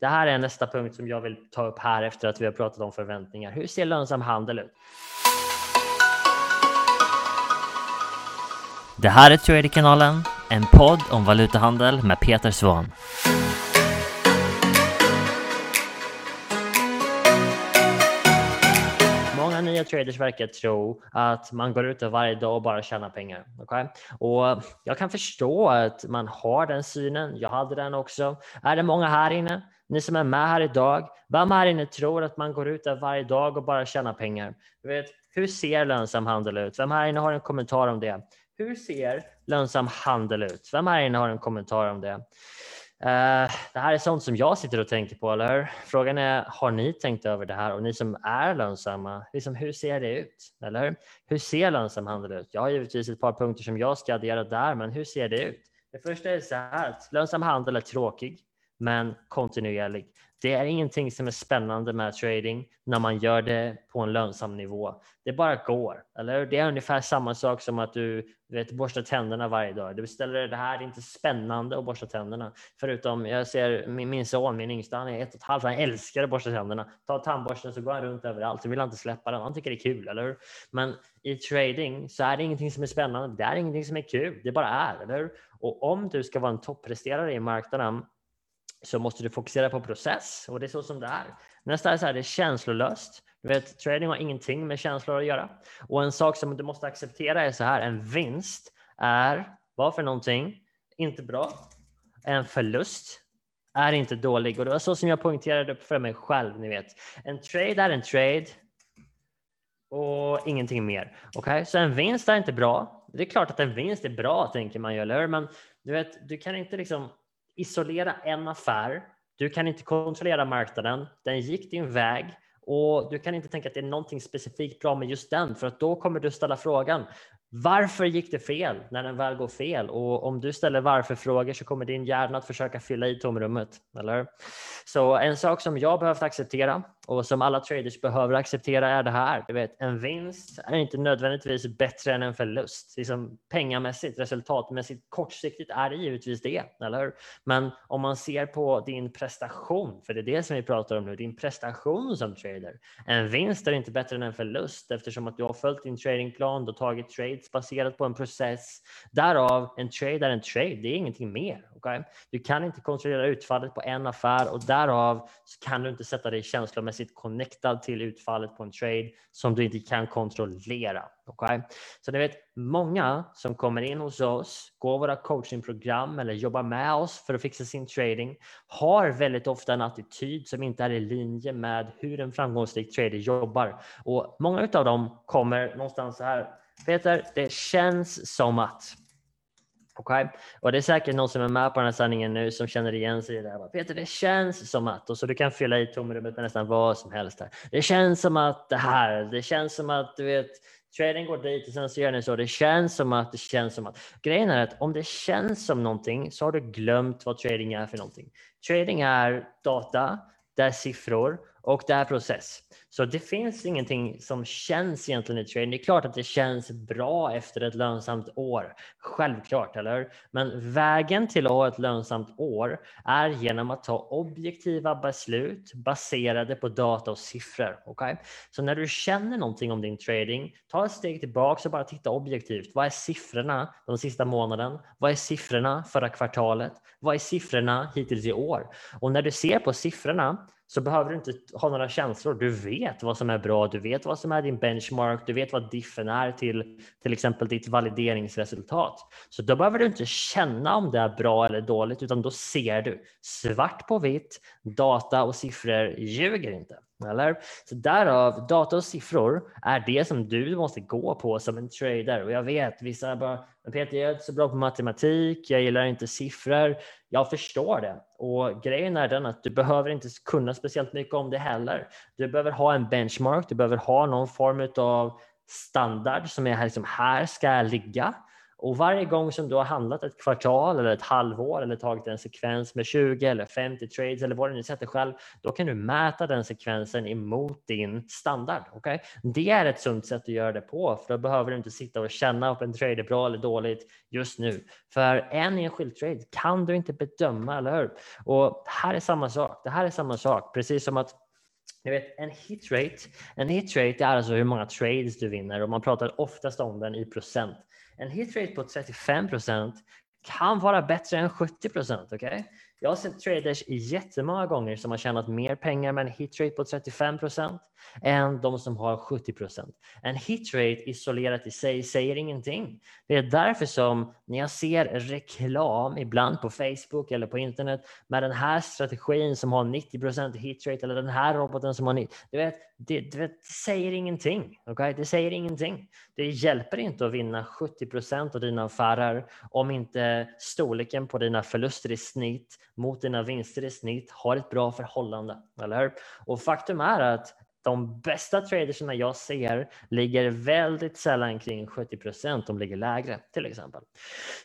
Det här är nästa punkt som jag vill ta upp här efter att vi har pratat om förväntningar. Hur ser lönsam handel ut? Det här är Traderkanalen, en podd om valutahandel med Peter Svahn. Många nya traders verkar tro att man går ut varje dag och bara tjänar pengar. Okay? Och jag kan förstå att man har den synen. Jag hade den också. Är det många här inne? Ni som är med här idag, vem här inne tror att man går ut där varje dag och bara tjänar pengar? Du vet, hur ser lönsam handel ut? Vem här inne har en kommentar om det? Hur ser lönsam handel ut? Vem här inne har en kommentar om det? Uh, det här är sånt som jag sitter och tänker på, eller hur? Frågan är, har ni tänkt över det här? Och ni som är lönsamma, liksom, hur ser det ut? Eller hur? Hur ser lönsam handel ut? Jag har givetvis ett par punkter som jag ska addera där, men hur ser det ut? Det första är så här att lönsam handel är tråkig, men kontinuerlig. Det är ingenting som är spännande med trading när man gör det på en lönsam nivå. Det bara går, eller Det är ungefär samma sak som att du, vet, borstar tänderna varje dag. Du beställer det här, det är inte spännande att borsta tänderna. Förutom, jag ser min, min son, min yngsta, han är ett och ett halvt, han älskar att borsta tänderna. Ta tandborsten så går han runt överallt, Han vill inte släppa den. Han tycker det är kul, eller hur? Men i trading så är det ingenting som är spännande. Det är ingenting som är kul. Det bara är, eller hur? Och om du ska vara en toppresterare i marknaden så måste du fokusera på process och det är så som det är. Nästa är så här, det är känslolöst. Du vet, trading har ingenting med känslor att göra. Och en sak som du måste acceptera är så här, en vinst är, vad för någonting, inte bra. En förlust är inte dålig. Och det var så som jag poängterade för mig själv, ni vet. En trade är en trade och ingenting mer. Okay? Så en vinst är inte bra. Det är klart att en vinst är bra, tänker man ju, eller hur? Men du vet, du kan inte liksom isolera en affär. Du kan inte kontrollera marknaden. Den gick din väg och du kan inte tänka att det är någonting specifikt bra med just den för att då kommer du ställa frågan varför gick det fel när den väl går fel? Och om du ställer varför-frågor så kommer din hjärna att försöka fylla i tomrummet. Eller? Så en sak som jag behövt acceptera och som alla traders behöver acceptera är det här. Du vet, en vinst är inte nödvändigtvis bättre än en förlust. Liksom pengamässigt, resultatmässigt, kortsiktigt är det givetvis det. Eller? Men om man ser på din prestation, för det är det som vi pratar om nu, din prestation som trader. En vinst är inte bättre än en förlust eftersom att du har följt din tradingplan, du har tagit trades baserat på en process. Därav en trade är en trade, det är ingenting mer. Okay? Du kan inte kontrollera utfallet på en affär och därav kan du inte sätta dig känslomässigt connectad till utfallet på en trade som du inte kan kontrollera. Okay? Så ni vet, många som kommer in hos oss, går våra coachingprogram eller jobbar med oss för att fixa sin trading har väldigt ofta en attityd som inte är i linje med hur en framgångsrik trader jobbar. Och många av dem kommer någonstans så här Peter, det känns som att. Okay? och det är säkert någon som är med på den här sanningen nu som känner igen sig i det här. Peter, det känns som att och så du kan fylla i tomrummet med nästan vad som helst. Här. Det känns som att det här. Det känns som att du vet. Trading går dit och sen så gör ni så. Det känns som att det känns som att. Grejen är att om det känns som någonting så har du glömt vad trading är för någonting. Trading är data, det är siffror och det är process. Så det finns ingenting som känns egentligen i trading. Det är klart att det känns bra efter ett lönsamt år. Självklart, eller Men vägen till att ha ett lönsamt år är genom att ta objektiva beslut baserade på data och siffror. Okay? Så när du känner någonting om din trading, ta ett steg tillbaka och bara titta objektivt. Vad är siffrorna de sista månaden? Vad är siffrorna förra kvartalet? Vad är siffrorna hittills i år? Och när du ser på siffrorna så behöver du inte ha några känslor. Du vet vet vad som är bra, du vet vad som är din benchmark, du vet vad diffen är till till exempel ditt valideringsresultat. Så då behöver du inte känna om det är bra eller dåligt, utan då ser du svart på vitt. Data och siffror ljuger inte. Eller? Så därav, data och siffror är det som du måste gå på som en trader. Och jag vet, vissa bara, men Peter, jag är inte så bra på matematik, jag gillar inte siffror. Jag förstår det. Och grejen är den att du behöver inte kunna speciellt mycket om det heller. Du behöver ha en benchmark, du behöver ha någon form av standard som är här, liksom, här ska jag ligga. Och varje gång som du har handlat ett kvartal eller ett halvår eller tagit en sekvens med 20 eller 50 trades eller vad du nu sätter själv, då kan du mäta den sekvensen emot din standard. Okay? Det är ett sunt sätt att göra det på, för då behöver du inte sitta och känna om en trade är bra eller dåligt just nu. För en enskild trade kan du inte bedöma, eller hur? Och här är samma sak. Det här är samma sak, precis som att ni vet, en hit rate, en hit rate är alltså hur många trades du vinner och man pratar oftast om den i procent. En hitrate på 35 procent kan vara bättre än 70 procent. Okay? Jag har sett traders jättemånga gånger som har tjänat mer pengar med en hit rate på 35 procent än de som har 70 procent. En hit rate isolerat i sig säger ingenting. Det är därför som när jag ser reklam ibland på Facebook eller på internet med den här strategin som har 90 procent hit rate eller den här roboten som har 90, du vet, det, det, det säger ingenting. Okay? Det säger ingenting. Det hjälper inte att vinna 70 procent av dina affärer om inte storleken på dina förluster i snitt mot dina vinster i snitt har ett bra förhållande. Eller hur? Och faktum är att de bästa traderserna jag ser ligger väldigt sällan kring 70 procent. De ligger lägre till exempel.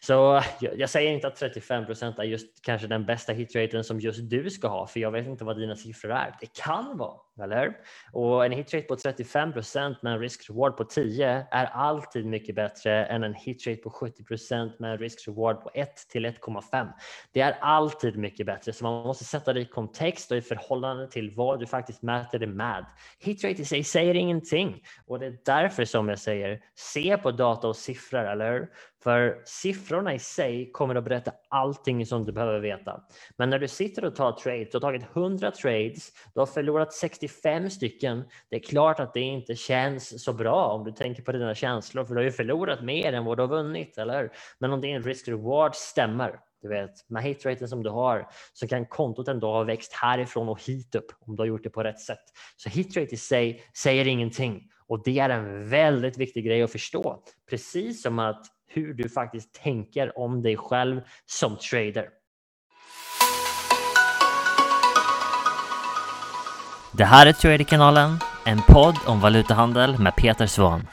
Så jag, jag säger inte att 35 procent är just kanske den bästa hitraten som just du ska ha, för jag vet inte vad dina siffror är. Det kan vara, eller Och en hitrate på 35 procent med en risk-reward på 10 är alltid mycket bättre än en hitrate på 70 procent med en risk-reward på 1 till 1,5. Det är alltid mycket bättre, så man måste sätta det i kontext och i förhållande till vad du faktiskt mäter det med. Hitrate i sig säger ingenting och det är därför som jag säger se på data och siffror, eller hur? För siffrorna i sig kommer att berätta allting som du behöver veta. Men när du sitter och tar trades, du har tagit 100 trades, du har förlorat 65 stycken. Det är klart att det inte känns så bra om du tänker på dina känslor, för du har ju förlorat mer än vad du har vunnit, eller Men om din risk-reward stämmer, du vet, med hitraten som du har så kan kontot ändå ha växt härifrån och hit upp om du har gjort det på rätt sätt. Så hitrate i sig säger ingenting och det är en väldigt viktig grej att förstå. Precis som att hur du faktiskt tänker om dig själv som trader. Det här är Traderkanalen, en podd om valutahandel med Peter Svahn.